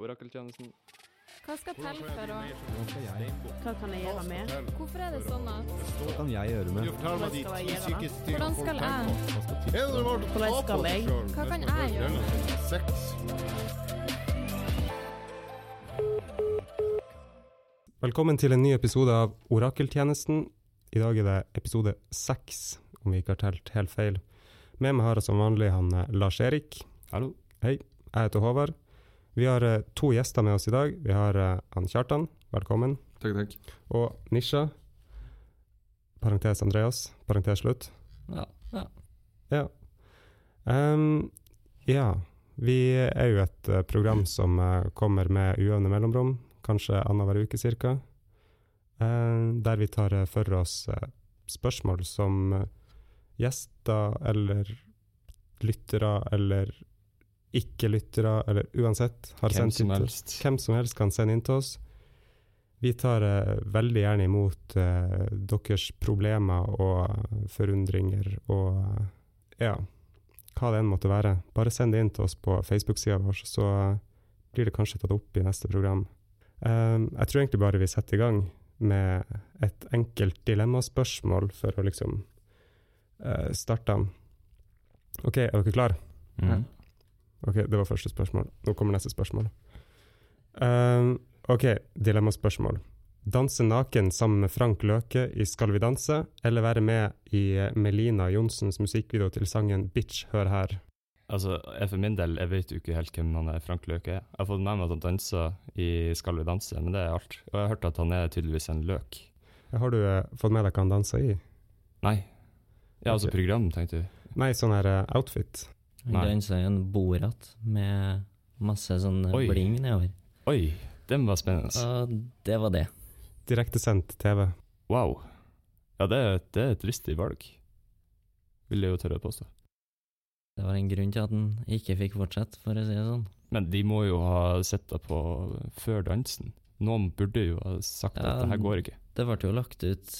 Orakeltjenesten. Hva skal til for å Hva kan jeg gjøre med? Hvorfor er det sånn at Hva kan jeg gjøre med? Hva skal jeg gjøre med? Hvordan skal jeg? Hvordan skal jeg? Hva kan jeg gjøre? Velkommen til en ny episode av Orakeltjenesten. I dag er det episode seks, om vi ikke har telt helt feil. Med meg har jeg som vanlig han eh, Lars-Erik. Hallo. Hei. Jeg heter Håvard. Vi har uh, to gjester med oss i dag. Vi har uh, Kjartan, velkommen. Takk, takk. Og Nisha. Parentes Andreas. Parentes slutt. Ja. ja. Ja. Um, ja. Vi er jo et uh, program som kommer med ujevne mellomrom, kanskje annenhver uke cirka. Eh, der vi tar for oss spørsmål som gjester eller lyttere eller ikke-lyttere, eller uansett, har Hvem sendt som inn til- helst. hvem som helst kan sende inn til oss. Vi tar uh, veldig gjerne imot uh, deres problemer og forundringer og eh, ja, hva det enn måtte være. Bare send det inn til oss på Facebook-sida vår, så blir det kanskje tatt opp i neste program. Eh, jeg tror egentlig bare vi setter i gang med et enkelt dilemmaspørsmål for å liksom uh, starte. OK, er dere klare? Mhm. Ok, det var første spørsmål. Nå kommer neste spørsmål. Ehm, ok, dilemmaspørsmål. Danse naken sammen med Frank Løke i Skal vi danse, eller være med i eh, Melina Johnsens musikkvideo til sangen Bitch, hør her. Altså, jeg for min del, jeg vet jo ikke helt hvem han er, Frank Løke er. Jeg har fått med meg at han danser i Skal vi danse, men det er alt. Og jeg har hørt at han er tydeligvis en løk. Har du eh, fått med deg hva han danser i? Nei. Ja, altså Ok. program, tenkte du. Nei, sånn her uh, outfit. Han dansa i en borat med masse sånn Oi. bling nedover. Oi, den var spennende. Og det var det. Direktesendt TV. Wow. Ja, det, er- det er et dristig valg. Vil jeg jo tørre å påstå. Det var en grunn til at han ikke fikk fortsette, for å si det sånn. Men de må jo ha sett det på før dansen. Noen burde jo ha sagt Ja, at det her går ikke. Det ble jo lagt ut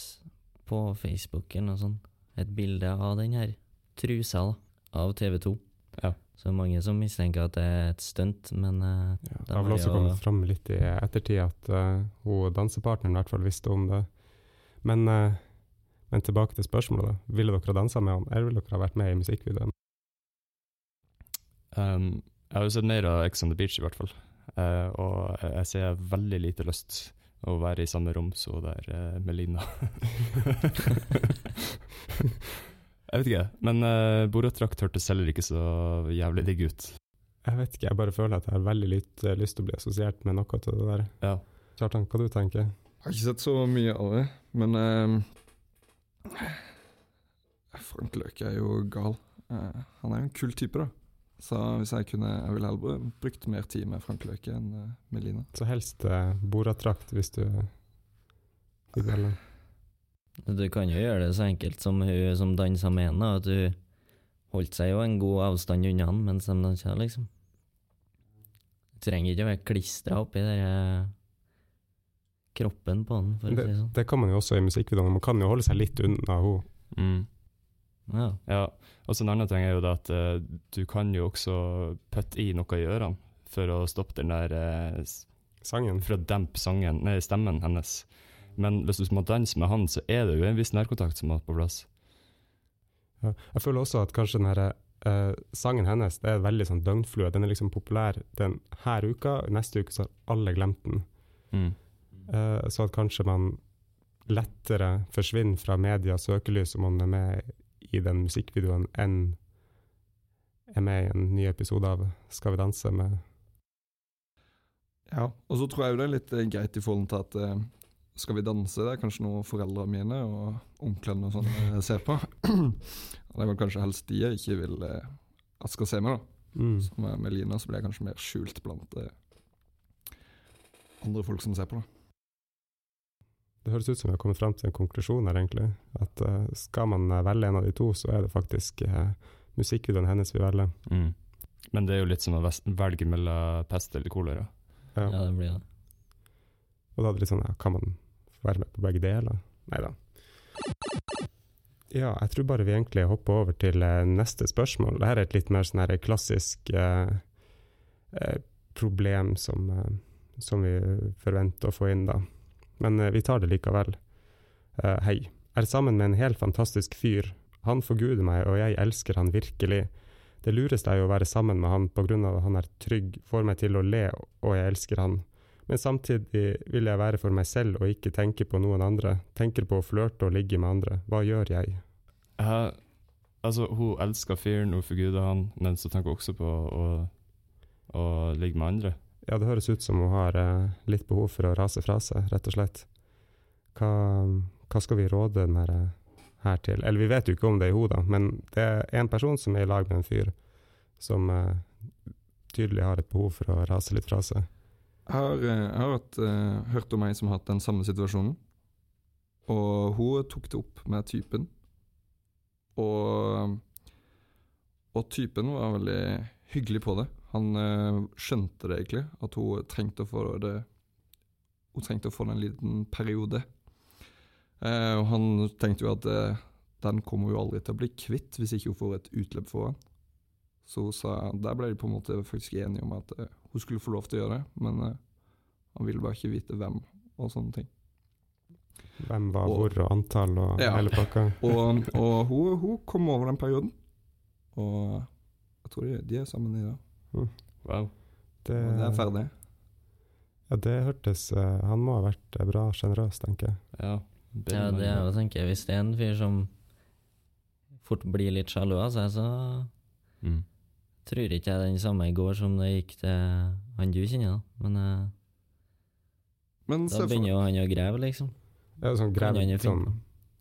på Facebook eller noe sånt, et bilde av den her trusa da, av TV 2. Ja. Så mange som mistenker at det er et stunt, men uh, Ja, det har vel også kommet fram litt i ettertid at uh, hun dansepartneren i hvert fall visste om det. Men, uh, men tilbake til spørsmålet, da. Ville dere ha dansa med han, eller ville dere ha vært med i musikkvideoen? Um, jeg har jo sett mer av Ex on the Beach, i hvert fall. Uh, og jeg, jeg ser veldig lite lyst å være i samme rom som der uh, Melina. jeg vet ikke, men uh, Boratrakt hørtes heller ikke så jævlig digg ut. Jeg vet ikke, jeg bare føler at jeg har veldig litt uh, lyst til å bli assosiert med noe til det der. Ja. Kjartan, hva du tenker Jeg har ikke sett så mye av det, men uh, Frank Løke er jo gal. Uh, han er jo en kul type, da. Så hvis jeg kunne Jeg ville heller brukt mer tid med Frank Løke enn med Lina. Så helst uh, Boratrakt, hvis du vil velge. Du kan jo gjøre det så enkelt som hun som dansa med henne, at hun holdt seg jo en god avstand unna han mens de dansa, liksom. Du trenger ikke å være klistra oppi den der kroppen på han, for å si det sånn. det kan man jo også i musikkvideoene. Man kan jo holde seg litt unna henne. Mm. Ja. ja. Og så en annen ting er jo det at eh, du kan jo også putte i noe i ørene for å stoppe den der eh, Sangen. For å dempe sangen, nei, stemmen hennes. Men hvis du må danse med han, så er det jo en viss nærkontakt som må på plass. Ja. Jeg føler også at kanskje den her, eh, sangen hennes det er veldig sånn døgnflue. Den er liksom populær den her uka, neste uke så har alle glemt den. Mm. Uh, så at kanskje man lettere forsvinner fra medias søkelys om man er med i den musikkvideoen, enn er med i en ny episode av Skal vi danse med Ja, og så tror jeg jo det er litt eh, greit i forhold til at eh, Skal vi danse? Det er kanskje noe foreldrene mine og onklene og sånn eh, ser på. og det var kanskje helst de jeg ikke vil eh, at skal se meg, da. mm. Så med Lina så blir jeg kanskje mer skjult blant eh, andre folk som ser på, da. Det høres ut som vi har kommet fram til en konklusjon her, egentlig. At uh, skal man velge en av de to, så er det faktisk uh, musikkvideoen hennes vi velger. Mm. Men det er jo litt som å velge mellom pest eller kolera. Ja. ja, det blir det. Og da er det litt sånn, ja, kan man være med på begge deler? Nei da. Ja, jeg tror bare vi egentlig hopper over til eh, neste spørsmål. Dette er et litt mer sånn klassisk eh, eh, problem som, eh, som vi forventer å få inn, da. Men vi tar det likevel. Hei. Er sammen med en helt fantastisk fyr. Han forguder meg, og jeg elsker han virkelig. Det lureste er jo å være sammen med han på grunn av at han er trygg, får meg til å le, og jeg elsker han. Men samtidig vil jeg være for meg selv og ikke tenke på noen andre. Tenker på å flørte og ligge med andre. Hva gjør jeg? Uh, altså, hun elsker fyren, hun forguder han, men så tenker hun også på å, å ligge med andre. Ja, det høres ut som hun har uh, litt behov for å rase fra seg, rett og slett. Hva, hva skal vi råde den her, eh, her til? Eller vi vet jo ikke om det er hun, da, men det er en person som er i lag med en fyr som uh, tydelig har et behov for å rase litt fra seg. Jeg har, eh, jeg har hatt, uh, hørt om ei som har hatt den samme situasjonen. Og hun tok det opp med typen. Og, og typen var veldig hyggelig på det. Han uh, skjønte det egentlig, at hun trengte å få det Hun trengte å få det en liten periode. Uh, og han tenkte jo at eh, den kommer hun aldri til å bli kvitt hvis ikke hun får et utløp for han. Så hun sa, der ble de på en måte faktisk enige om at eh, hun skulle få lov til å gjøre det, men eh, han ville bare ikke vite hvem og sånne ting. Hvem var Og- hvor, og antall og Ja. hele pakka. Og, og hun, hun kom over den perioden, og jeg tror de, de er sammen i dag. Wow. Det, Og det er ferdig. ja, det hørtes eh, Han må ha vært bra sjenerøs, tenker jeg. Ja, Ja, det er jo, tenker jeg, hvis det er en fyr som fort blir litt sjalu av seg, så mm. Tror ikke jeg den samme i går som det gikk til han du kjenner, da. Men eh, Men da begynner jo han å grave, liksom. Ja, sånn jo sånn,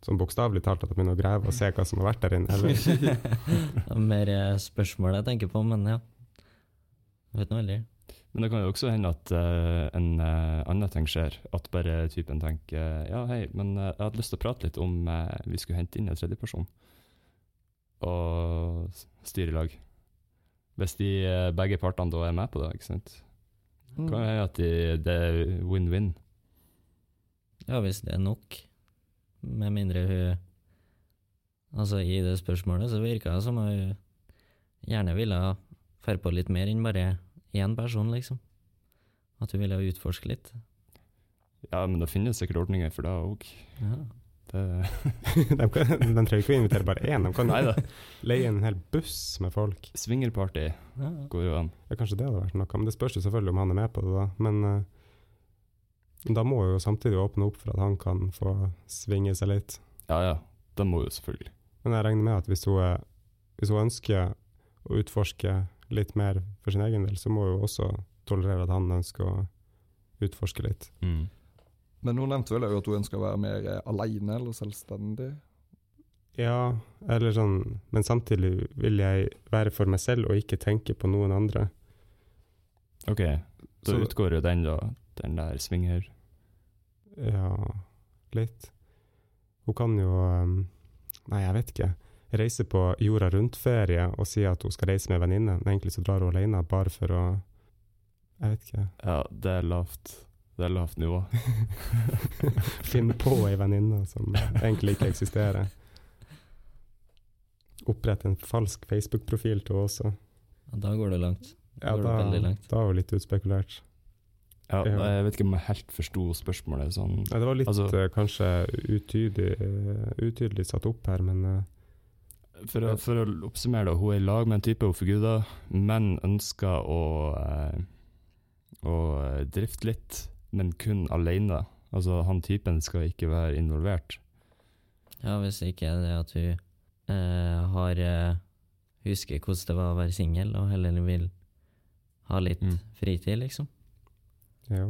sånn bokstavelig talt at han begynner å grave og se hva som har vært der inne. Eller? Det er mer eh, spørsmål jeg tenker på, men ja. Jeg vet nå aldri. Men det kan jo også hende at uh, en uh, annen ting skjer. At bare typen tenker ja, hei, men jeg hadde lyst til å prate litt om vi skulle hente inn en tredjeperson og styre i lag. Hvis de eh, begge partene da er med på det, ikke sant. Mm. Kan hende at de, det er win-win. Ja, hvis det er nok. Med mindre hun Altså, i det spørsmålet så virka det som hun gjerne ville dra på litt mer enn bare én person, liksom. At hun ville utforske litt. Ja, men det finnes sikkert ordninger for det òg. Ja. Det de, kan, de trenger ikke å invitere bare én, de kan Neida. leie en hel buss med folk. Swingerparty ja. går jo an. Ja, kanskje det hadde vært noe, men det spørs jo selvfølgelig om han er med på det, da. Men uh, da må jo samtidig åpne opp for at han kan få svinge seg litt. Ja ja, det må jo selvfølgelig. Men jeg regner med at hvis hun, er- hvis hun ønsker å utforske litt mer for sin egen del, så må hun også tolerere at han ønsker å utforske litt. Mm. Men hun nevnte vel at hun ønska å være mer aleine alene eller selvstendig. Ja, eller sånn Men samtidig vil jeg være for meg selv og ikke tenke på noen andre. OK, da Så- utgår jo den, da. Den der svinger. Ja, litt. Hun kan jo um, Nei, jeg vet ikke. Reise på jorda rundt-ferie og si at hun skal reise med venninne, men egentlig så drar hun alene bare for å Jeg vet ikke. Ja, det er lavt. Det er lavt nivå. Finne på ei venninne som egentlig ikke eksisterer. Opprette en falsk Facebook-profil til henne også. Da går det langt. Ja, går det da, veldig langt. da var det litt utspekulert. Ja, Ja. Jeg vet ikke om jeg helt forsto spørsmålet sånn. Ja, det var litt Altså- eh, kanskje utydelig, eh, utydelig satt opp her, men eh, For å, for å oppsummere, da. Hun er i lag med en type hun forguder, men ønsker å, å drifte litt, men kun alene. Altså, han typen skal ikke være involvert. Ja, hvis ikke er det at hun eh, har eh, Husker hvordan det var å være singel, og heller vil ha litt Mm. fritid, liksom. ja.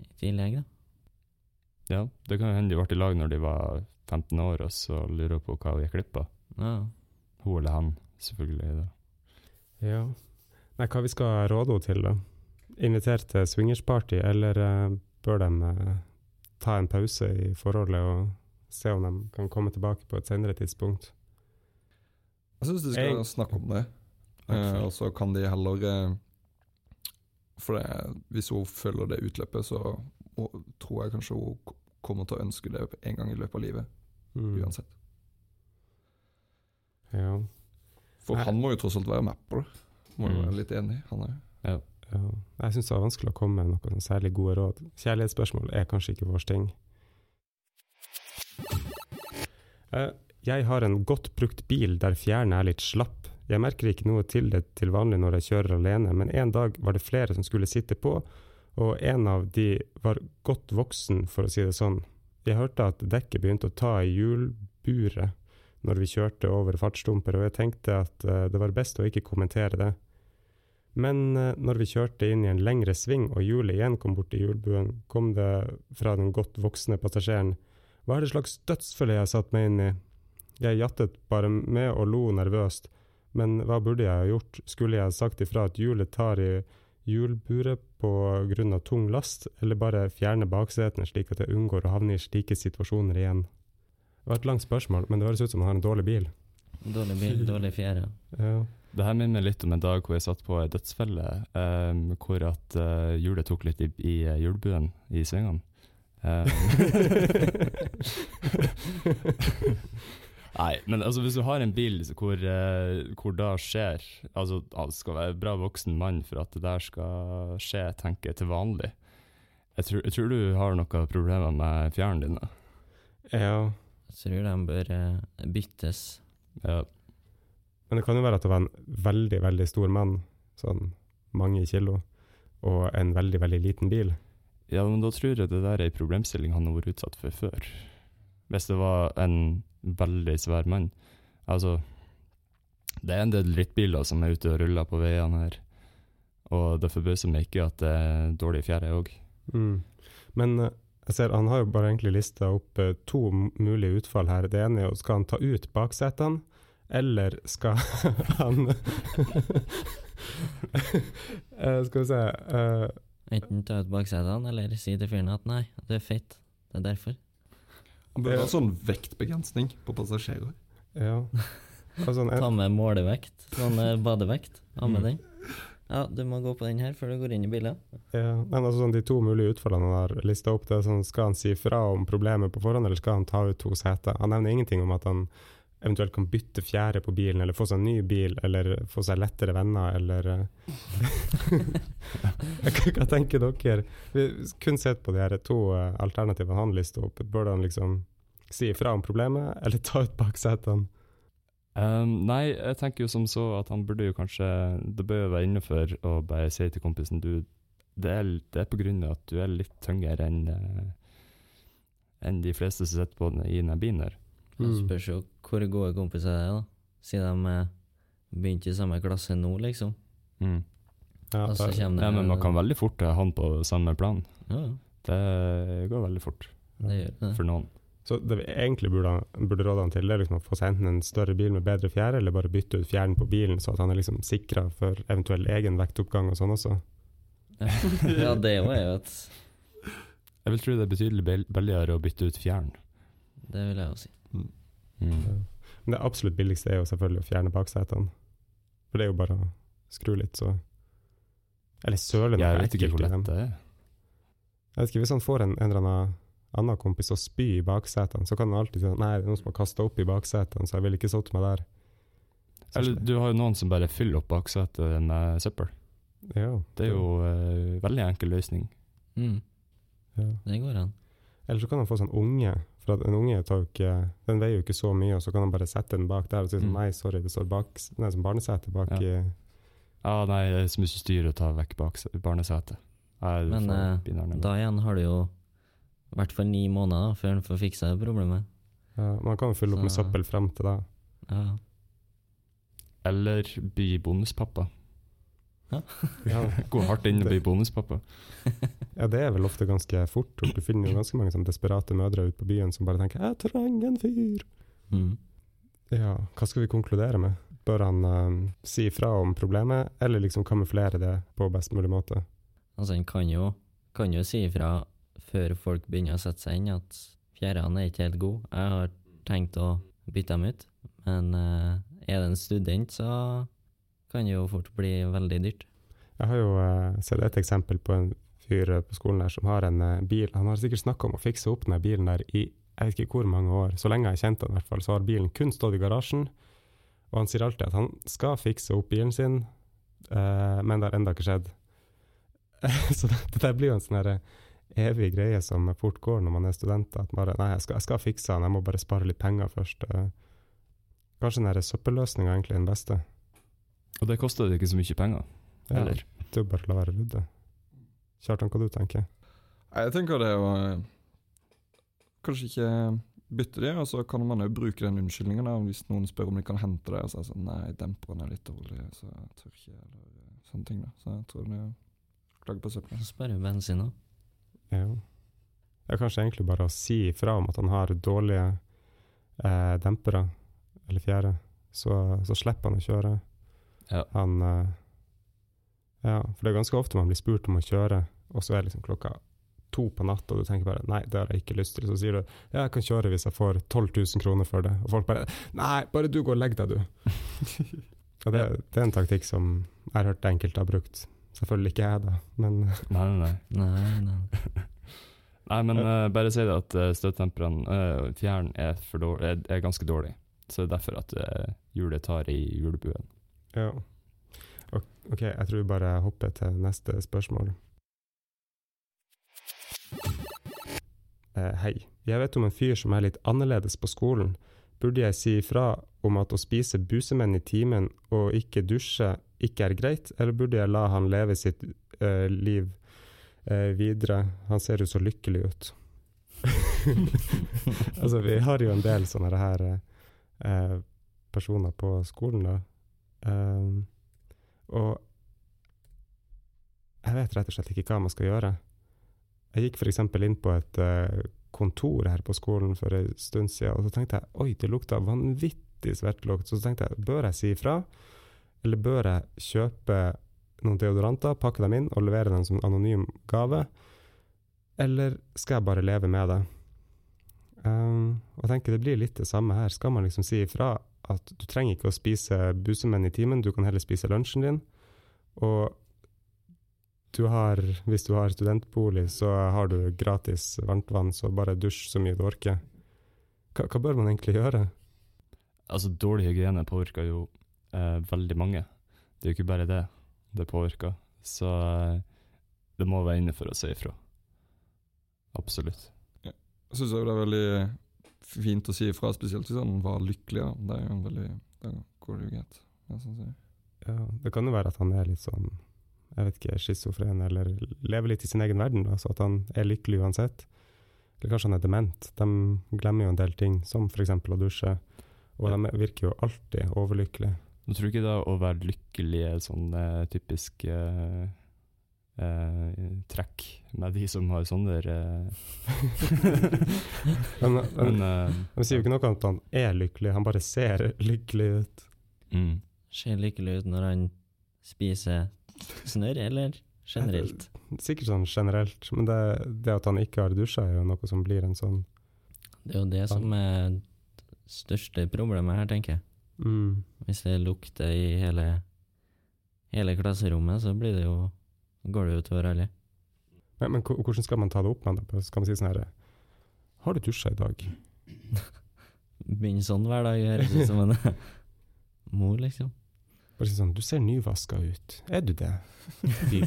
I tillegg, da. Ja, det kan jo hende de ble i lag når de var 15 år, og så lurer på hva hun gikk glipp av. Ja. Hun eller han, selvfølgelig. Da. Ja. Nei, hva vi skal råde henne til, da? Invitere til swingersparty, eller uh, bør de uh, ta en pause i forholdet og se om de kan komme tilbake på et senere tidspunkt? Jeg syns de skal Jeg- snakke om det, uh, og så kan de heller eh, For det, hvis hun følger det utløpet, så tror jeg kanskje hun kommer til å ønske det en gang i løpet av livet. Mm. Uansett. Ja. For Nei. han må jo tross alt være med på det. Må jo Mm. være litt enig, han òg. Ja. Jeg syns det var vanskelig å komme med noen særlig gode råd. Kjærlighetsspørsmål er kanskje ikke vår ting. Eh, Jeg har en godt brukt bil der fjærene er litt slapp. Jeg merker ikke noe til det til vanlig når jeg kjører alene, men en dag var det flere som skulle sitte på, og en av de var godt voksen, for å si det sånn. Jeg hørte at dekket begynte å ta i hjulburet når vi kjørte over fartsdumper, og jeg tenkte at eh, det var best å ikke kommentere det. Men eh, når vi kjørte inn i en lengre sving og hjulet igjen kom bort til hjulbuen, kom det fra den godt voksne passasjeren. Hva er det slags dødsfølge jeg har satt meg inn i? Jeg jattet bare med og lo nervøst, men hva burde jeg ha gjort? Skulle jeg sagt ifra at hjulet tar i hjulburet på grunn av tung last, eller bare fjerne baksetene slik at jeg unngår å havne i slike situasjoner igjen? Det var et langt spørsmål, men det høres ut som han har en dårlig bil. Dårlig bil, dårlig fjære. Ja. Det her minner litt om en dag hvor jeg satt på ei dødsfelle, um, hvor at hjulet tok litt i, i eh, hjulbuen i svingene. Um. Nei, men altså hvis du har en bil hvor, eh, hvor det skjer Altså han skal være en bra voksen mann for at det der skal skje, tenker jeg til vanlig. Jeg tror, jeg tror du har noen problemer med fjærene dine. ja. Jeg tror de bør eh, byttes. Ja. Men det kan jo være at det var en veldig, veldig stor mann, sånn mange kilo, og en veldig, veldig liten bil. Ja, men da tror jeg det der er en problemstilling han har vært utsatt for før. Hvis det var en veldig svær mann. Altså, det er en del drittbiler som er ute og ruller på veiene her, og det forbauser meg ikke at det er dårlig fjære òg. Mm. Men eh, jeg ser han har jo bare egentlig lista opp eh, to mulige utfall her. Det ene er jo skal han ta ut baksetene, eller skal han Eh, Skal vi se uh, Enten ta ut baksetene, eller si til fyren at nei, du er feit. Det er derfor. Han bør ha sånn vektbegrensning på passasjerer. Ja. Altså, Ta med målevekt, sånn badevekt. Ha med Mm. den. Ja, du må gå på den her før du går inn i bilen. ja, men altså, sånn, de to mulige utfallene han har lista opp, det er sånn, skal han si fra om problemet på forhånd, eller skal han ta ut to seter? Han nevner ingenting om at han eventuelt kan bytte fjære på bilen, eller få seg en ny bil, eller få seg lettere venner, eller eh, hva, tenker dere? Vi kun sett på de her to eh, alternativene han lister opp. Bør han liksom si ifra om problemet, eller ta ut baksetene? Um, nei, jeg tenker jo som så at han burde jo kanskje Det bør jo være innenfor å bare si til kompisen du Det er, det er på grunn av at du er litt tyngre enn eh, enn de fleste som sitter på den, i denne bilen her. Mm. spørs jo hvor gode kompiser det er, da. Siden de eh, begynte i samme klasse nå, liksom. Mm. Ja, det Ja, men man kan veldig fort ha han på samme plan. Ja, Det går veldig fort det gjør det. for noen. Så det vi egentlig burde, burde råde han til, er liksom å få seg enten en større bil med bedre fjære, eller bare bytte ut fjæren på bilen, så at han er liksom sikra for eventuell egen vektoppgang og sånn også. ja, det var jeg, jo et Jeg vil tro det er betydelig bil- billigere å bytte ut fjæren. Det vil jeg jo si. Mm. Men det absolutt billigste er jo selvfølgelig å fjerne baksetene. For det er jo bare å skru litt, så Eller søle noe Jeg vet ikke ekkelt hvor i dem. lett det er. Jeg vet ikke, Hvis han får en, en eller annen annen kompis å spy i baksetene, så kan han alltid si at nei, det er noen som har kasta opp i baksetene, så jeg vil ikke satt meg der. Så- Eller du har jo noen som bare fyller opp baksetet med søppel. ja, Det er jo uh, veldig enkel løsning. Mm, ja. det går an. Eller så kan han få sånn unge, for at en unge tar jo ikke Den veier jo ikke så mye, og så kan han bare sette den bak der og si sånn Mm. Nei, sorry, det står bak Nei, som barnesete bak Ja. i Ja, nei, det er så mye styr å ta vekk bak barnesetet. Men eh, da igjen har du jo i hvert fall ni måneder da, før han får fiksa det problemet. ja, Man kan jo fylle opp med Så- søppel frem til da. Ja. Eller bli bonuspappa. Ja, Gå hardt inn og bli bonuspappa. ja, det er vel ofte ganske fort. Du finner jo ganske mange sånn desperate mødre ute på byen som bare tenker 'jeg trenger en fyr'. Mm. Ja, hva skal vi konkludere med? Bør han eh, si fra om problemet, eller liksom kamuflere det på best mulig måte? Altså, han kan jo, kan jo si ifra før folk begynner å sette seg inn at fjærene er ikke helt gode. Jeg har tenkt å bytte dem ut, men uh, er det en student, så kan jo fort bli veldig dyrt. Jeg har jo uh, sett et eksempel på en fyr eh, på skolen der som har en uh, bil. Han har sikkert snakka om å fikse opp den bilen der i jeg vet ikke hvor mange år. Så lenge jeg har kjent han, i hvert fall, så har bilen kun stått i garasjen. Og han sier alltid at han skal fikse opp bilen sin, uh, men det har ennå ikke skjedd. så det, det blir jo en sånn evig greie som fort går når man er student. At bare nei, jeg skal, jeg skal fikse den, jeg må bare spare litt penger først. Kanskje den søppelløsninga egentlig er den beste. Og det koster ikke så mye penger, Ja. Det er jo bare å la være å rydde. Kjartan, hva du tenker Jeg tenker det å eh, Kanskje ikke bytte de, og så kan man jo bruke den unnskyldningen hvis noen spør om de kan hente det, og så er det sånn Nei, demperen er litt dårlig, så jeg tør ikke, eller eh, sånne ting, da. Så jeg tror det klager på søpla. Spør jo bensin òg. Ja. Det er kanskje egentlig bare å si ifra om at han har dårlige eh, dempere, eller fjære, så, så slipper han å kjøre. Ja. Han eh, Ja, for det er ganske ofte man blir spurt om å kjøre, og så er liksom klokka to på natt, og du tenker bare nei, det har jeg ikke lyst til. Så sier du ja, jeg kan kjøre hvis jeg får 12 000 kroner for det. Og folk bare nei, bare du går og legg deg, du. og det, det er en taktikk som jeg har hørt enkelte har brukt. Selvfølgelig ikke jeg, da, men Nei, nei, nei. Nei, nei. Men uh, bare si det at uh, støttemperen, uh, fjæren, er, er, er ganske dårlig. Så det er derfor at uh, hjulet tar i hjulbuen. Ja. Ok, jeg tror vi bare hopper til neste spørsmål. Eh, hei. Jeg vet om en fyr som er litt annerledes på skolen. Burde jeg si ifra om at å spise busemenn i timen og ikke dusje ikke er greit, eller burde jeg la han leve sitt eh, liv eh, videre? Han ser jo så lykkelig ut. altså, vi har jo en del sånne her eh, personer på skolen, da. Um, og jeg vet rett og slett ikke hva man skal gjøre. Jeg gikk f.eks. inn på et uh, kontor her på skolen for en stund siden, og så tenkte jeg oi, det lukta vanvittig svettlukt. Så tenkte jeg, bør jeg si ifra, eller bør jeg kjøpe noen deodoranter, pakke dem inn og levere dem som anonym gave, eller skal jeg bare leve med det? Um, og jeg tenker det blir litt det samme her. Skal man liksom si ifra at du trenger ikke å spise busemenn i timen, du kan heller spise lunsjen din. Og du har, hvis du har studentbolig, så har du gratis varmtvann, så bare dusj så mye du orker. Hva, hva bør man egentlig gjøre? Altså, dårlig hygiene påvirker jo eh, veldig mange. Det er jo ikke bare det det påvirker. Så eh, det må være inne for å si ifra. Absolutt. Jeg syns det er veldig fint å si ifra, spesielt hvis han var lykkelig. Da. Det er jo en veldig Da går det jo greit. Ja, sånn. Ja, det kan jo være at han er litt sånn, jeg vet ikke, schizofren, eller lever litt i sin egen verden, da, så at han er lykkelig uansett. Eller kanskje han er dement. De glemmer jo en del ting, som f.eks. å dusje. Og de virker jo alltid overlykkelige. Du tror ikke da å være lykkelig er sånn eh, typisk eh, eh, trekk med de som har sånne eh, Men, men, Men uh, sier jo ikke noe om at han er lykkelig, han bare ser lykkelig ut. mm. Ser lykkelig ut når han spiser snørr, eller generelt? Sikkert sånn generelt, men det, det at han ikke har dusja, er jo noe som blir en sånn Det er jo det som er det største problemet her, tenker jeg. mm, Hvis det lukter i hele, hele klasserommet, så blir det jo går det utover alle. Men, men hvordan skal man ta det opp med det? Skal man si sånn herre Har du dusja i dag? Begynner sånn hver dag, høres ut som en mor, liksom. Bare si sånn Du ser nyvaska ut. Er du det?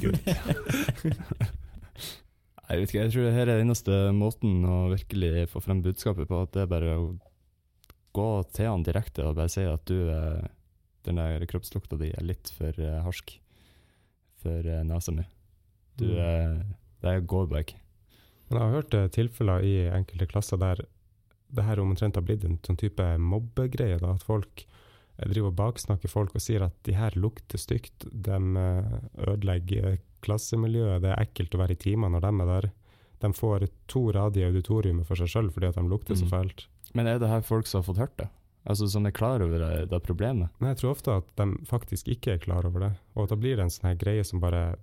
Gutt. Jeg vet ikke, jeg tror det her er den eneste måten å virkelig få frem budskapet på, at det er bare å gå til han direkte og bare si at du, den der kroppslukta di er litt for eh, harsk for eh, nesa mi. Du, Mm. eh, det går bare ikke. Men jeg har hørt eh, tilfeller i enkelte klasser der det her omtrent har blitt en sånn type mobbegreie. At folk driver og baksnakker folk og sier at de her lukter stygt. De ødelegger klassemiljøet. Det er ekkelt å være i timer når de er der. De får to rader i auditoriumet for seg sjøl fordi at de lukter så Mm. fælt. Men er det her folk som har fått hørt det? Altså Som er klar over det, det problemet? Men jeg tror ofte at de faktisk ikke er klar over det, og at da blir det en sånn her greie som bare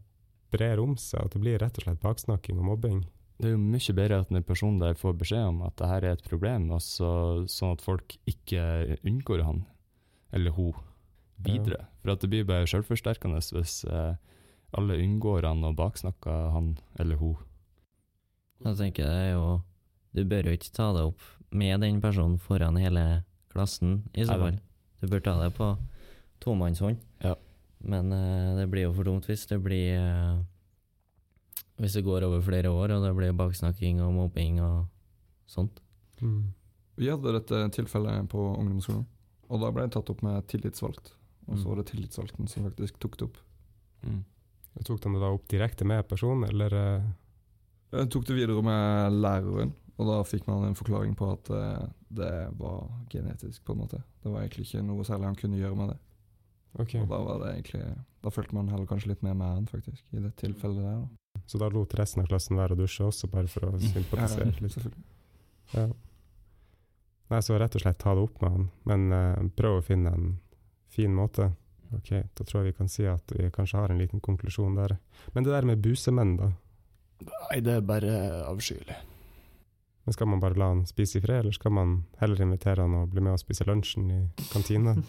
brer om seg. At det blir rett og slett baksnakking og mobbing. Det er jo mye bedre at en person der får beskjed om at det her er et problem, altså, sånn at folk ikke unngår han, eller hun, videre. For at det blir bare selvforsterkende hvis eh, alle unngår han og baksnakker han eller hun. Jeg tenker det er jo Du bør jo ikke ta det opp med den personen foran hele klassen, i så fall. Du bør ta det på tomannshånd. Ja. Men uh, det blir jo for dumt hvis det blir uh, Hvis det går over flere år, og det blir baksnakking og mobbing og sånt. Mm. Vi hadde dette tilfellet på ungdomsskolen, og da ble det tatt opp med tillitsvalgt. Og så Mm. var det tillitsvalgten som faktisk tok det opp. Mm. Tok de det da opp direkte med personen, eller eh, Jeg tok det videre med læreren, og da fikk man en forklaring på at eh, det var genetisk, på en måte. Det var egentlig ikke noe særlig han kunne gjøre med det. Okay. Og da var det egentlig Da følte man heller kanskje litt mer med han, faktisk, i det tilfellet der. da. Så da lot resten av klassen være å dusje også, bare for å sympatisere Ja, litt? selvfølgelig. Ja. Nei, så rett og slett ta det opp med han, men uh, prøv å finne en fin måte. Ok, da tror jeg vi kan si at vi kanskje har en liten konklusjon der. Men det der med busemenn, da? Nei, det er bare avskyelig. Men Skal man bare la han spise i fred, eller skal man heller invitere han og bli med og spise lunsjen i kantina?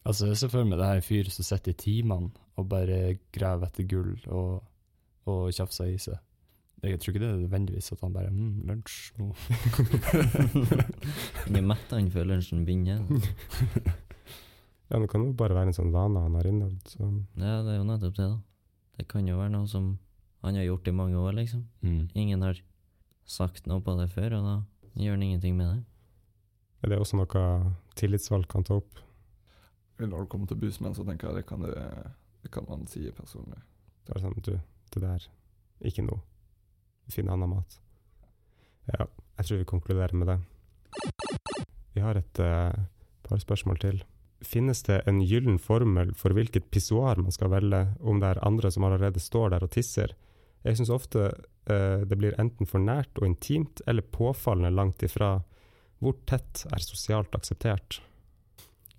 Altså, jeg ser for meg det her fyr som sitter i timene og bare graver etter gull og, og tjafser i seg. Jeg tror ikke det er nødvendigvis at han bare mm, lunsj nå. Han er mett han før lunsjen begynner. Ja, det kan jo bare være en sånn vane han har innøvd. Så. Ja, det er jo nettopp det, da. Det kan jo være noe som han har gjort i mange år, liksom. Mm. Ingen har sagt noe på det før, og da gjør han ingenting med det. Er det også noe tillitsvalgt kan ta opp? Når det kommer til busmenn, så tenker jeg det kan, det, det kan man si personlig. Det er sånn, du, det der, ikke noe. Finn annen mat. Ja, jeg tror vi konkluderer med det. Vi har et uh, par spørsmål til. Finnes det en gyllen formel for hvilket pissoar man skal velge, om det er andre som allerede står der og tisser? Jeg syns ofte eh, det blir enten for nært og intimt, eller påfallende langt ifra. Hvor tett er sosialt akseptert?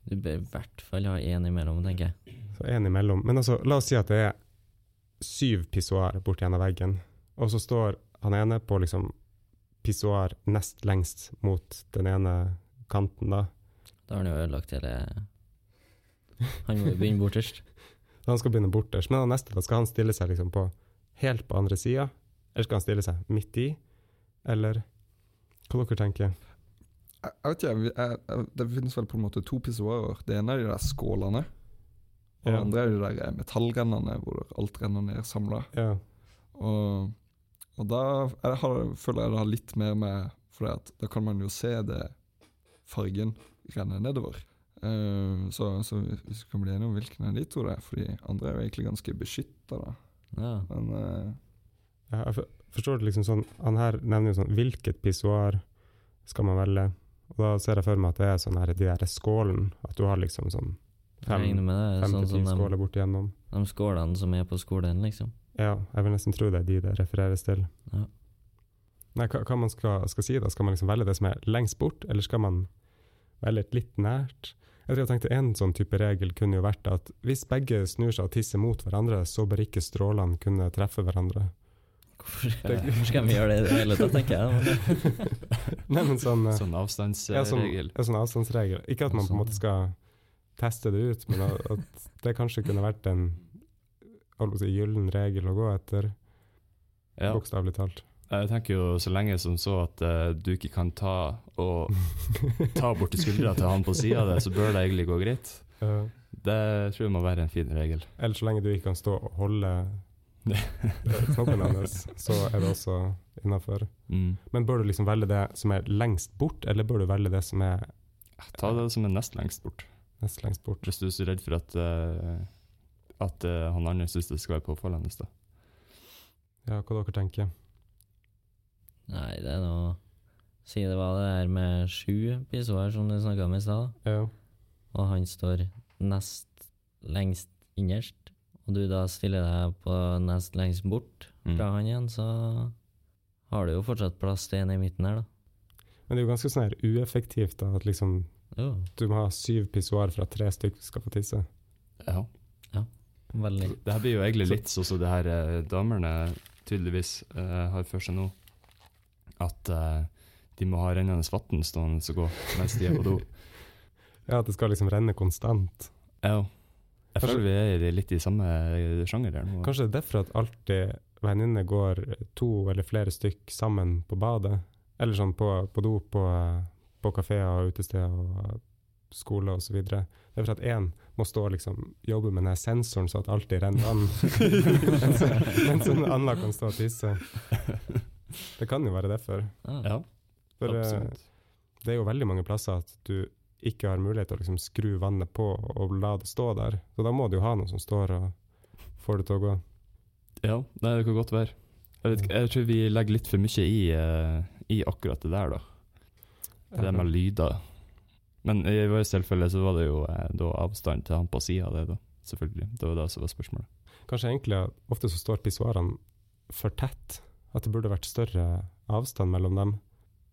Du bør i hvert fall ha én imellom, tenker jeg. Så en imellom. Men altså, la oss si at det er syv pissoar borti en av veggen, og så står han ene på liksom pissoar nest lengst mot den ene kanten, da. Da har han jo ødelagt hele Han må jo begynne borterst. Han skal begynne borterst. Men han neste, da skal han stille seg liksom på helt på andre sida, eller skal han stille seg midt i, eller hva dere tenker? Jeg, jeg vet ikke, jeg, jeg, det finnes vel på en måte to pissoarer. Det ene er de der skålene. Og det andre er de der eh, metallrennene hvor alt renner ned samla. Ja. Og, og da har, føler jeg det har litt mer med For da kan man jo se det fargen renne nedover. Uh, så, så hvis vi kan bli enige om hvilken av de to det er, for de andre er jo egentlig ganske beskytta, da. Ja. Men uh, ja jeg forstår det liksom sånn Han her nevner jo sånn Hvilket pissoar skal man velge? Og da ser jeg for meg at det er sånn her de der skålen, at du har liksom sånn fem, jeg med det. fem Sånn til ti skåler bort igjennom. de skålene som er på skolen, liksom. Ja, jeg vil nesten tro det er de det refereres til. Ja. Nei, hva, hva man skal, skal si da? Skal man liksom velge det som er lengst bort, eller skal man velge et litt nært? Jeg tror jeg tenkte En sånn type regel kunne jo vært at hvis begge snur seg og tisser mot hverandre, så bør ikke strålene kunne treffe hverandre. Hvorfor, hvorfor skal vi gjøre det i det hele tatt, tenker jeg. Nei, men sånn, sånn avstandsregel. ja, sånn, ja, sånn avstandsregel. Ikke at man på en måte skal teste det ut, men at det kanskje kunne vært en si, gyllen regel å gå etter, Ja. bokstavelig talt. Jeg tenker jo så lenge som så at uh, du ikke kan ta og ta borti skuldra til han på sida av deg, så bør det egentlig gå greit. Uh, Det tror jeg må være en fin regel. Eller så lenge du ikke kan stå og holde knoppen hans, så er det også innafor. Mm. Men bør du liksom velge det som er lengst bort, eller bør du velge det som er Ta det som er nest lengst bort. nest lengst bort? Hvis du er så redd for at, uh, at eh, han andre syns det skal være påfallende. Ja, hva dere tenker? Nei, det er noe Si det var det her med sju pissoar som du snakka om i stad, Ja. og han står nest lengst innerst, og du da stiller deg på nest lengst bort Mm. fra han igjen, så har du jo fortsatt plass til en i midten her, da. Men det er jo ganske sånn her ueffektivt da, at liksom Jo, du må ha syv pissoar for at tre stykker skal få tisse. Ja. veldig. Det her blir jo egentlig litt sånn som det her eh, damene tydeligvis uh, har for seg nå. At uh, de må ha rennende vann stående og gå mens de er på do. Ja, at det skal liksom renne konstant. Ja. Jeg Kanskje- føler vi er i- litt i samme eh, sjanger her nå. Kanskje det er derfor at alltid venninner går to eller flere stykk sammen på badet, eller sånn på, på do på, på kafeer og utesteder og skole osv. Det er for at én må stå og liksom jobbe med denne sensoren så at alltid renner vann, mens en annen kan stå og tisse. Det kan jo være derfor. Ja, For eh, absolutt. det er jo veldig mange plasser at du ikke har mulighet til å liksom skru vannet på og la det stå der. Så da må du jo ha noen som står og får det til å gå. Ja, nei, det kan godt være. Jeg, vet, jeg tror vi legger litt for mye i, eh, i akkurat det der, da. Det der med lyder. Men i vårt tilfelle så var det jo eh, da avstand til han på sida av det, da. Selvfølgelig. Det var det som var spørsmålet. Kanskje egentlig ofte så står pissoarene for tett. At det burde vært større avstand mellom dem.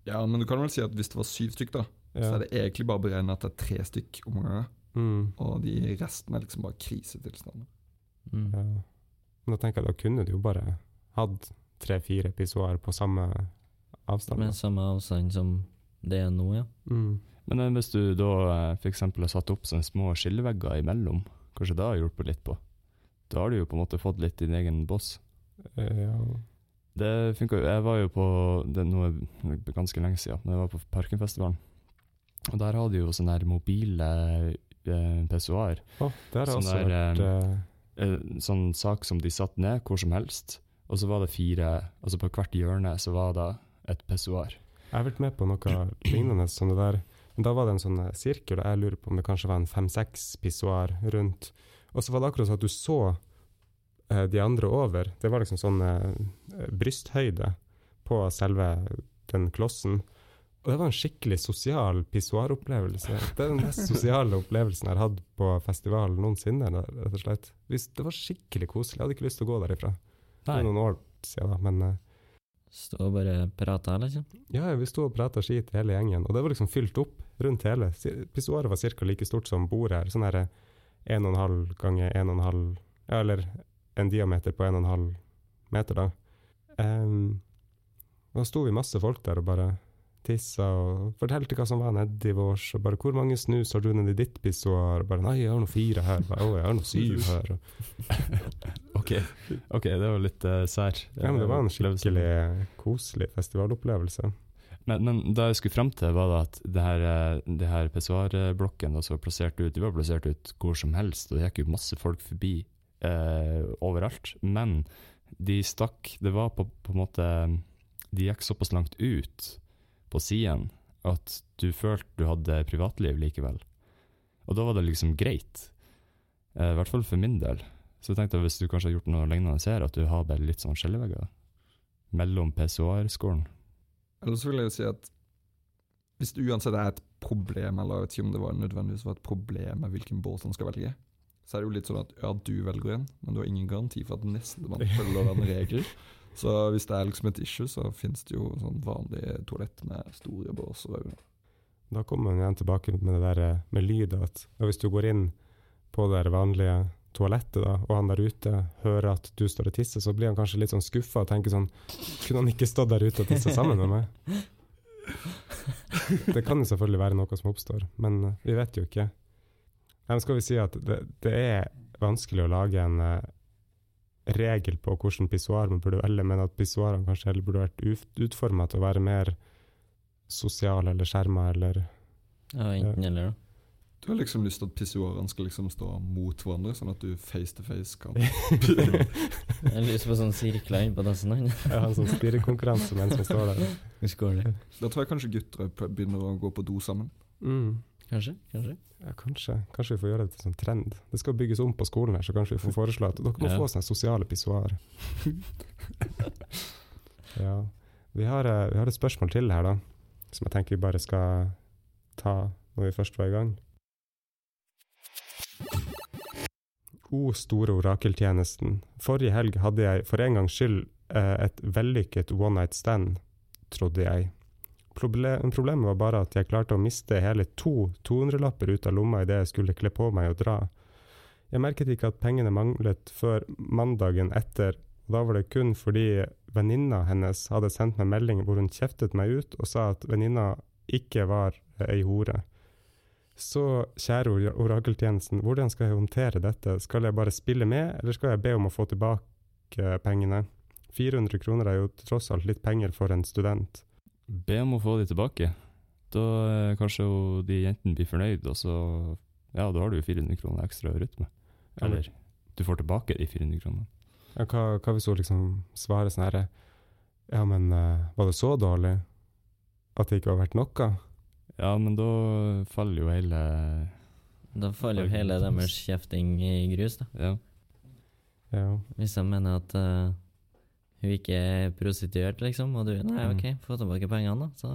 Ja, men du kan vel si at hvis det var syv stykk, da, så er det egentlig bare beregnet at det er tre stykk om gangen. Mm. Og de resten er liksom bare krisetilstander. Mm. Ja. Men da tenker jeg da kunne du jo bare hatt tre-fire episoder på samme avstand. Med da. samme avstand som det er nå, ja. Mm. Men eh, hvis du da f.eks. for eksempel har satt opp sånne små skillevegger imellom, kanskje det har hjulpet litt på? Da har du jo på en måte fått litt din egen boss. Eh, Ja. Det funka jo. Jeg var jo på det er noe ganske lenge siden, da jeg var på Parkenfestivalen. Og der hadde de jo sånne her mobile eh, det har Sånn vært eh, Eh, sånn sak som de satte ned hvor som helst, og så var det fire Altså på hvert hjørne så var det et pessoar. Jeg har vært med på noe lignende som det der. Men da var det en sånn eh, sirkel, og jeg lurer på om det kanskje var en fem-seks pissoar rundt. Og så var det akkurat sånn at du så eh, de andre over. Det var liksom sånn eh, brysthøyde på selve den klossen. Og det var en skikkelig sosial pissoaropplevelse. Det er den mest sosiale opplevelsen jeg har hatt på festival noensinne, rett og slett. Det var skikkelig koselig. Jeg hadde ikke lyst til å gå derifra. Det er noen år siden, da, men eh, Stå og bare prate, liksom. ja, vi sto og prata skit hele gjengen, og det var liksom fylt opp rundt hele. Pissoaret var ca. like stort som bordet her. Sånn her 1,5 ganger 1,5 Ja, eller en diameter på 1,5 meter, da. Um, da sto vi masse folk der og bare tissa og fortalte hva som var nedi vårs, og bare 'Hvor mange snus har du nedi ditt pissoar?' Og bare 'Nei, jeg har nå fire her'. Bare, 'Å, jeg har nå syv her'. Ok, ok, det var litt uh, sær. ja, men det var en skikkelig koselig festivalopplevelse. Men, men da jeg skulle frem til, var det at det her, eh, det her pissoarblokken var plassert ut, de var plassert ut hvor som helst, og det gikk jo masse folk forbi eh, overalt. Men de stakk Det var på, på en måte De gikk såpass langt ut på siden at du følte du hadde privatliv likevel. Og da var det liksom greit. Eh, I hvert fall for min del. Så jeg tenkte at hvis du kanskje har gjort noe lignende her, at du har bare litt sånn skillevegger mellom PSOR-skolen. Eller så vil jeg si at hvis det uansett er et problem, eller jeg vet ikke om det var nødvendigvis var et problem med hvilken båt han skal velge, så er det jo litt sånn at ja, du velger en, men du har ingen garanti for at nestemann følger den regelen. Så hvis det er liksom et issue, så finnes det jo sånn vanlige toalett med store båser òg. Da kommer man igjen tilbake med det der eh, med lyd. At og hvis du går inn på det der vanlige toalettet, da, og han der ute hører at du står og tisser, så blir han kanskje litt sånn skuffa og tenker sånn Kunne han ikke stått der ute og tissa sammen med meg? Det kan jo selvfølgelig være noe som oppstår, men eh, vi vet jo ikke. Men skal vi si at det, det er vanskelig å lage en uh, regel på hvordan pissoar man burde velge, men at pissoarene kanskje heller burde vært ut, utforma til å være mer sosiale eller skjerma eller Ja, enten eller, da. Du har liksom lyst til at pissoarene skal liksom stå mot hverandre, sånn at du face to face kan Jeg har lyst på sånn sirkler inn på dassen. hans. Ja, en sånn stirrekonkurranse mens som står der. Da tror jeg kanskje gutter begynner å gå på do sammen. Mm. Kanskje? Kanskje? Ja, kanskje. Kanskje vi får gjøre det til sånn trend. Det skal bygges om på skolen her, så kanskje vi får foreslå at dere må Ja. få sånne sosiale pissoar. ja. Vi har, eh, vi har et spørsmål til her, da, som jeg tenker vi bare skal ta når vi først var i gang. O store orakeltjenesten. Forrige helg hadde jeg for en gangs skyld eh, et vellykket one night stand, trodde jeg. Proble problemet var bare at jeg klarte å miste hele to 200-lapper ut av lomma idet jeg skulle kle på meg og dra. Jeg merket ikke at pengene manglet før mandagen etter, og da var det kun fordi venninna hennes hadde sendt meg melding hvor hun kjeftet meg ut og sa at venninna ikke var ei hore. Så kjære orakeltjenesten, hvordan skal jeg håndtere dette? Skal jeg bare spille med, eller skal jeg be om å få tilbake pengene? 400 kroner er jo tross alt litt penger for en student. Be om å få de tilbake. Da eh, kanskje jo de jentene blir fornøyd, og så Ja, da har du jo 400 kroner ekstra å rutte med. Eller du får tilbake de 400 kronene. Ja, hva, hva hvis hun liksom svarer sånn herre Ja, men eh, var det så dårlig at det ikke var verdt noe? Ja, men da faller jo hele Da faller jo hele deres kjefting i grus, da. Ja. Ja. Hvis jeg mener at eh, hun ikke er prostituert, liksom, og du Nei, Mm. OK, få tilbake pengene, da. Så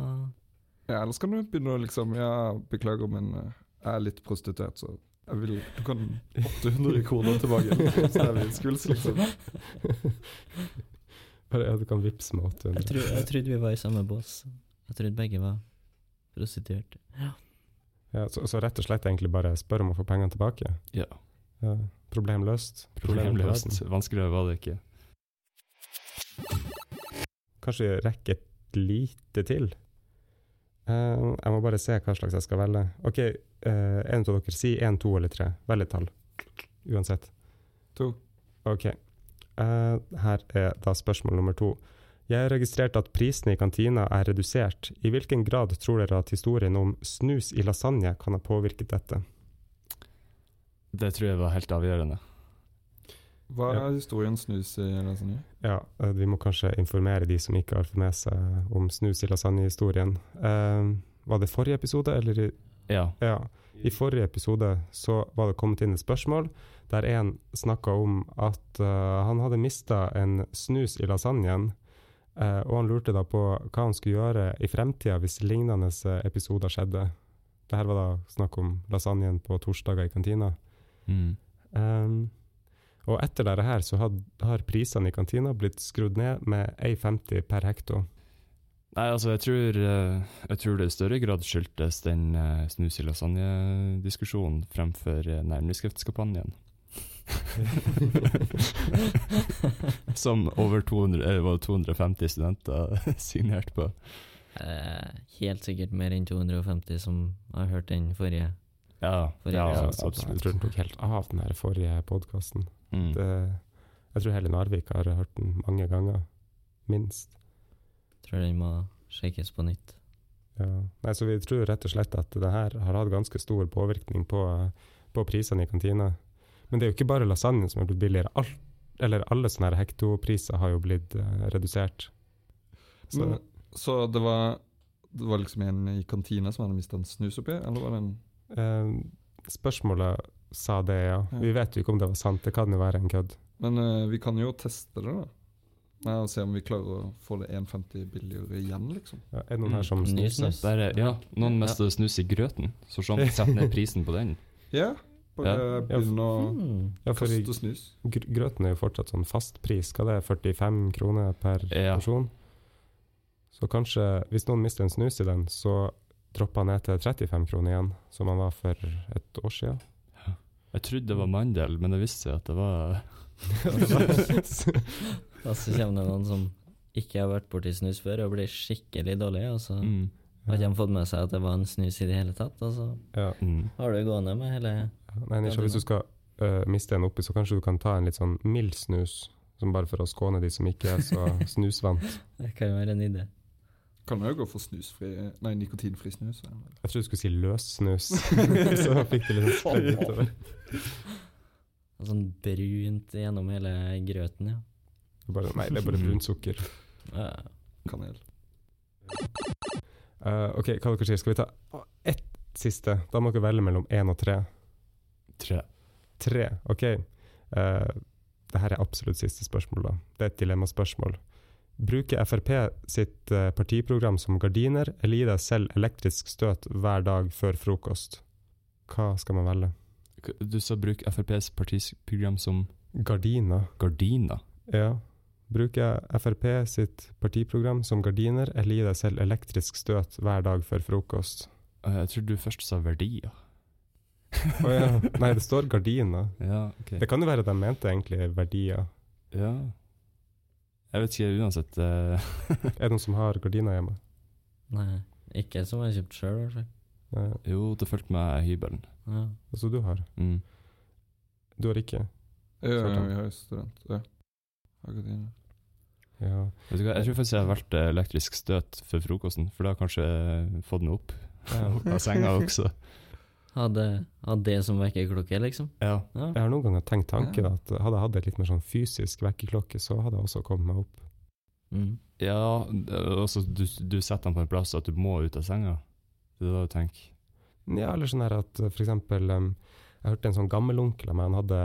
Ja, ellers kan du begynne å liksom Ja, beklager, men eh, jeg er litt prostituert, så jeg vil Du kan 800 kroner tilbake. Så det er skuls, liksom. Bare, ja, du kan vippse med 800. jeg, tro, jeg trodde vi var i samme bås. Jeg trodde begge var prostituerte. Ja, så, så rett og slett egentlig bare spør om å få pengene tilbake? ja. Ja. Problem løst. Problem på løst. Vanskeligere var det ikke. Kanskje rekke et lite til? Uh, jeg må bare se hva slags jeg skal velge. Ok, uh, en av dere si én, to eller tre. Velg et tall. Uansett. To. Ok. Uh, her er da spørsmål nummer to. Jeg har registrert at prisene i kantina er redusert. I hvilken grad tror dere at historien om snus i lasagne kan ha påvirket dette? Det tror jeg var helt avgjørende. Hva er historien snus i lasagne? Ja, eh, vi må kanskje informere de som ikke har fått med seg om snus i lasagne-historien. Uh, var det forrige episode, eller i Ja. Ja. I forrige episode så var det kommet inn et spørsmål der en snakka om at uh, han hadde mista en snus i lasagnen, Uh, og han lurte da på hva han skulle gjøre i fremtida hvis lignende episoder skjedde. Det her var da snakk om lasagnen på torsdager i kantina. Mm. Um, og etter dette her så had, har prisene i kantina blitt skrudd ned med 1,50 per hekto. Nei, altså, jeg tror, eh, jeg tror det i større grad skyldtes den uh, snus i lasagne-diskusjonen fremfor uh, nærmeskriftskampanjen. Som over 200, eh, var 250 studenter signerte på. Eh, helt sikkert mer enn 250 som har hørt den forrige. Ja, forrige ja, absolutt. Jeg tror den tok helt av, den forrige podkasten. Mm. Jeg tror hele Narvik har hørt den mange ganger. Minst. Tror den må sjekkes på nytt. Ja. Nei, så vi tror rett og slett at det her har hatt ganske stor påvirkning på, på prisene i kantina. Men det er jo ikke bare lasagne som er blitt billigere. Alt, eller alle sånne her hektopriser har jo blitt uh, redusert. Så, Men, så det var, det var liksom en i kantina som hadde mista en snus oppi, eller var det en uh, spørsmålet sa det, ja. Ja. Vi vet jo ikke om det var sant. Det kan jo være en kødd. Men uh, vi kan jo teste det, da. Nei, og se om vi klarer å få det 1,50 billigere igjen, liksom. Ja, er noen her som Mm, ny snuser? snus. Der er, ja, noen mester snus i grøten, så sånn setter ned prisen på den. Ja, bare begynne å Hmm. Ja, for kaste snus. gr grøten er jo fortsatt sånn fastpris. Hva det er 45 kroner per Ja. person? Så kanskje, hvis noen mister en snus i den, så dropper han ned til 35 kroner igjen, som han var for et år siden. Jeg trodde det var mandel, men det viste seg at det var Og så kommer det noen som ikke har vært borti snus før og blir skikkelig dårlig, og så mm. har ikke de fått med seg at det var en snus i det hele tatt, og så ja. Mm. har du gående med hele Nei, Nisha, hvis du skal uh, miste en oppi, så kanskje du kan ta en litt sånn mild snus, som bare for å skåne de som ikke er så snusvant. Det kan jo være en idé. Kan jo gå for snusfri Nei, nikotinfri snus. eller? Jeg trodde du skulle si løssnus, så fikk du litt spredd utover. Sånn brunt gjennom hele grøten, ja. Bare, nei, det er bare brunt sukker. Kanel. Uh, ok, hva dere sier? Skal vi ta ett siste? Da må dere velge mellom én og tre. Tre. Tre, ok. Uh, det her er absolutt siste spørsmål, da. Det er et dilemmaspørsmål. Bruker Frp sitt eh, partiprogram som gardiner, eller gi deg selv elektrisk støt hver dag før frokost? Hva skal man velge? Du sa bruk FrPs partiprogram som Gardiner. gardiner. Ja. Bruker Frp sitt partiprogram som gardiner, eller gi deg selv elektrisk støt hver dag før frokost? Jeg trodde du først sa verdier. Å ja. Nei, det står gardiner. Ja, ok. Det kan jo være at de mente egentlig verdier. Ja. Jeg vet ikke uansett. eh, Er det noen som har gardiner hjemme? Nei, ikke som jeg har kjøpt sjøl, i hvert fall. Jo, det fulgte med hybelen. Ja. Altså, du har? Mm. Du har ikke? Ja, ja, vi har student. Ja. Har gått. Ja. Vet du hva, jeg tror faktisk jeg har valgt eh, elektrisk støt for frokosten, for det har kanskje fått meg opp opp av senga også. Hadde, hadde det som vekkerklokke, liksom. Ja. Ja. Jeg har noen ganger tenkt tanken at hadde jeg hatt et litt mer sånn fysisk vekkerklokke, så hadde jeg også kommet meg opp. Mm. Ja, det- altså du, du setter den på en plass at du må ut av senga. Det er det du tenker. Ja, eller sånn her at for eksempel um, Jeg hørte en sånn gammel onkel av meg, han hadde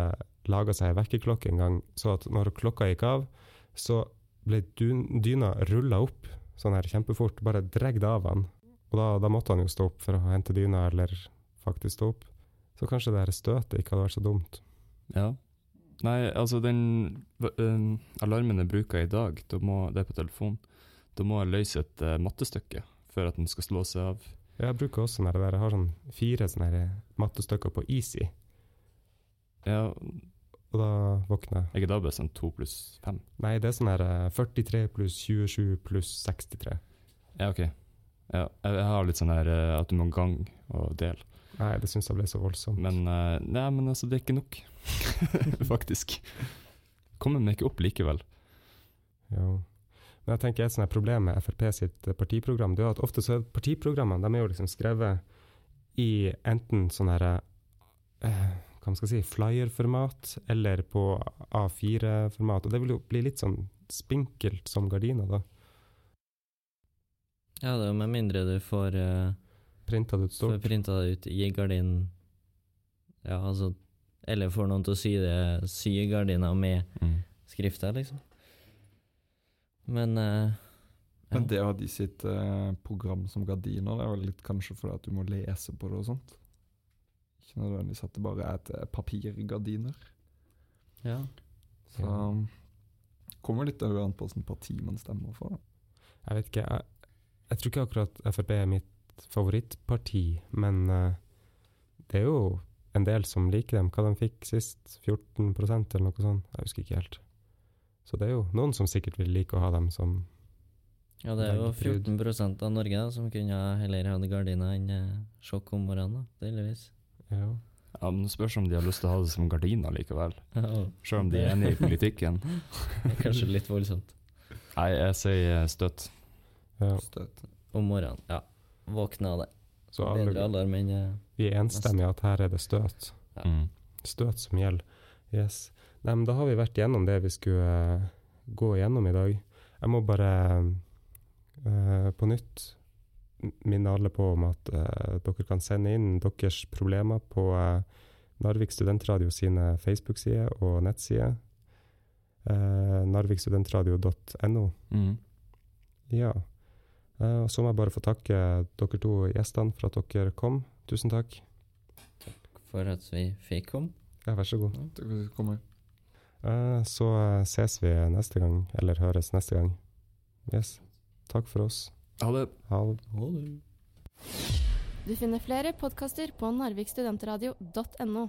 laga seg ei vekkerklokke en gang, så at når klokka gikk av, så ble dyna rulla opp sånn her kjempefort, bare dregd av han. Og da, da måtte han jo stå opp for å hente dyna, eller faktisk stå opp. Så kanskje det her støtet ikke hadde vært så dumt. Ja. Nei, altså den um, alarmen jeg bruker i dag, da må, det er på telefon, da må jeg løse et uh, mattestykke før at den skal slå seg av. Jeg bruker også sånn der, jeg har sånn fire sånne mattestykker på easy, Ja, og da våkner jeg. er ikke da bare sånn to pluss fem? Nei, det er sånn her eh, 43 pluss 27 pluss 63. Ja, ok. Ja, jeg, har litt sånn her at du må gang og del. Nei, det syns jeg ble så voldsomt. Men eh, nei, men altså, det er ikke nok. Faktisk. Kommer meg ikke opp likevel. Ja. Men jeg tenker et sånt her problem med Frp sitt eh, partiprogram, det er at ofte så er partiprogrammene de er jo liksom skrevet i enten sånn her eh, hva man skal si, flyer-format, eller på A4-format. Og det vil jo bli litt sånn spinkelt som gardiner, da. Ja, det er jo med mindre du får, uh, Printa det ut får printa det ut i gardinen. Ja, altså Eller får noen til å sy det sy gardina med skrifta, liksom. Men uh, ja. Men det å ha de sitt uh, program som gardiner, det er vel litt kanskje fordi at du må lese på det og sånt? Ikke nødvendigvis at det bare er et eh, papirgardiner. ja. Så kommer litt an på hvilket parti man stemmer for. Da. Jeg vet ikke, jeg, jeg tror ikke akkurat Frp er mitt favorittparti, men eh, det er jo en del som liker dem. Hva de fikk sist? 14% eller noe sånt? Jeg husker ikke helt. Så det er jo noen som sikkert vil like å ha dem som ja, det er jo 14% av Norge da, som kunne heller hatt gardiner enn eh, sjokk om morgenen, da, tydeligvis. Ja. Ja, men det spørs om de har lyst til å ha det som gardiner likevel. Ja, Selv om de er enige i politikken. kanskje litt voldsomt. Nei, jeg sier støtt. ja. Støtt. Om morgenen, ja. Våkne av det. Så Bedre alle, alarm enn uh, vi er enstemmige at her er det støt. Ja. Mm. Støt som gjelder. Yes. Nei, men da har vi vært gjennom det vi skulle uh, gå gjennom i dag. Jeg må bare uh, på nytt minne alle på om at dere kan sende inn deres problemer på Narvik Studentradio sine Facebook-sider og nettsider. Uh, Narvikstudentradio.no. Mm. Ja. Eh, og så må jeg bare få takke dere to gjestene for at dere kom. Tusen takk. Takk for at vi fikk komme. Ja, vær så god. Takk for at du kom. Eh, så eh, ses vi neste gang, eller høres neste gang. Yes. Takk for oss. Ha det. Ha det. Du finner flere podkaster på narvikstudentradio.no.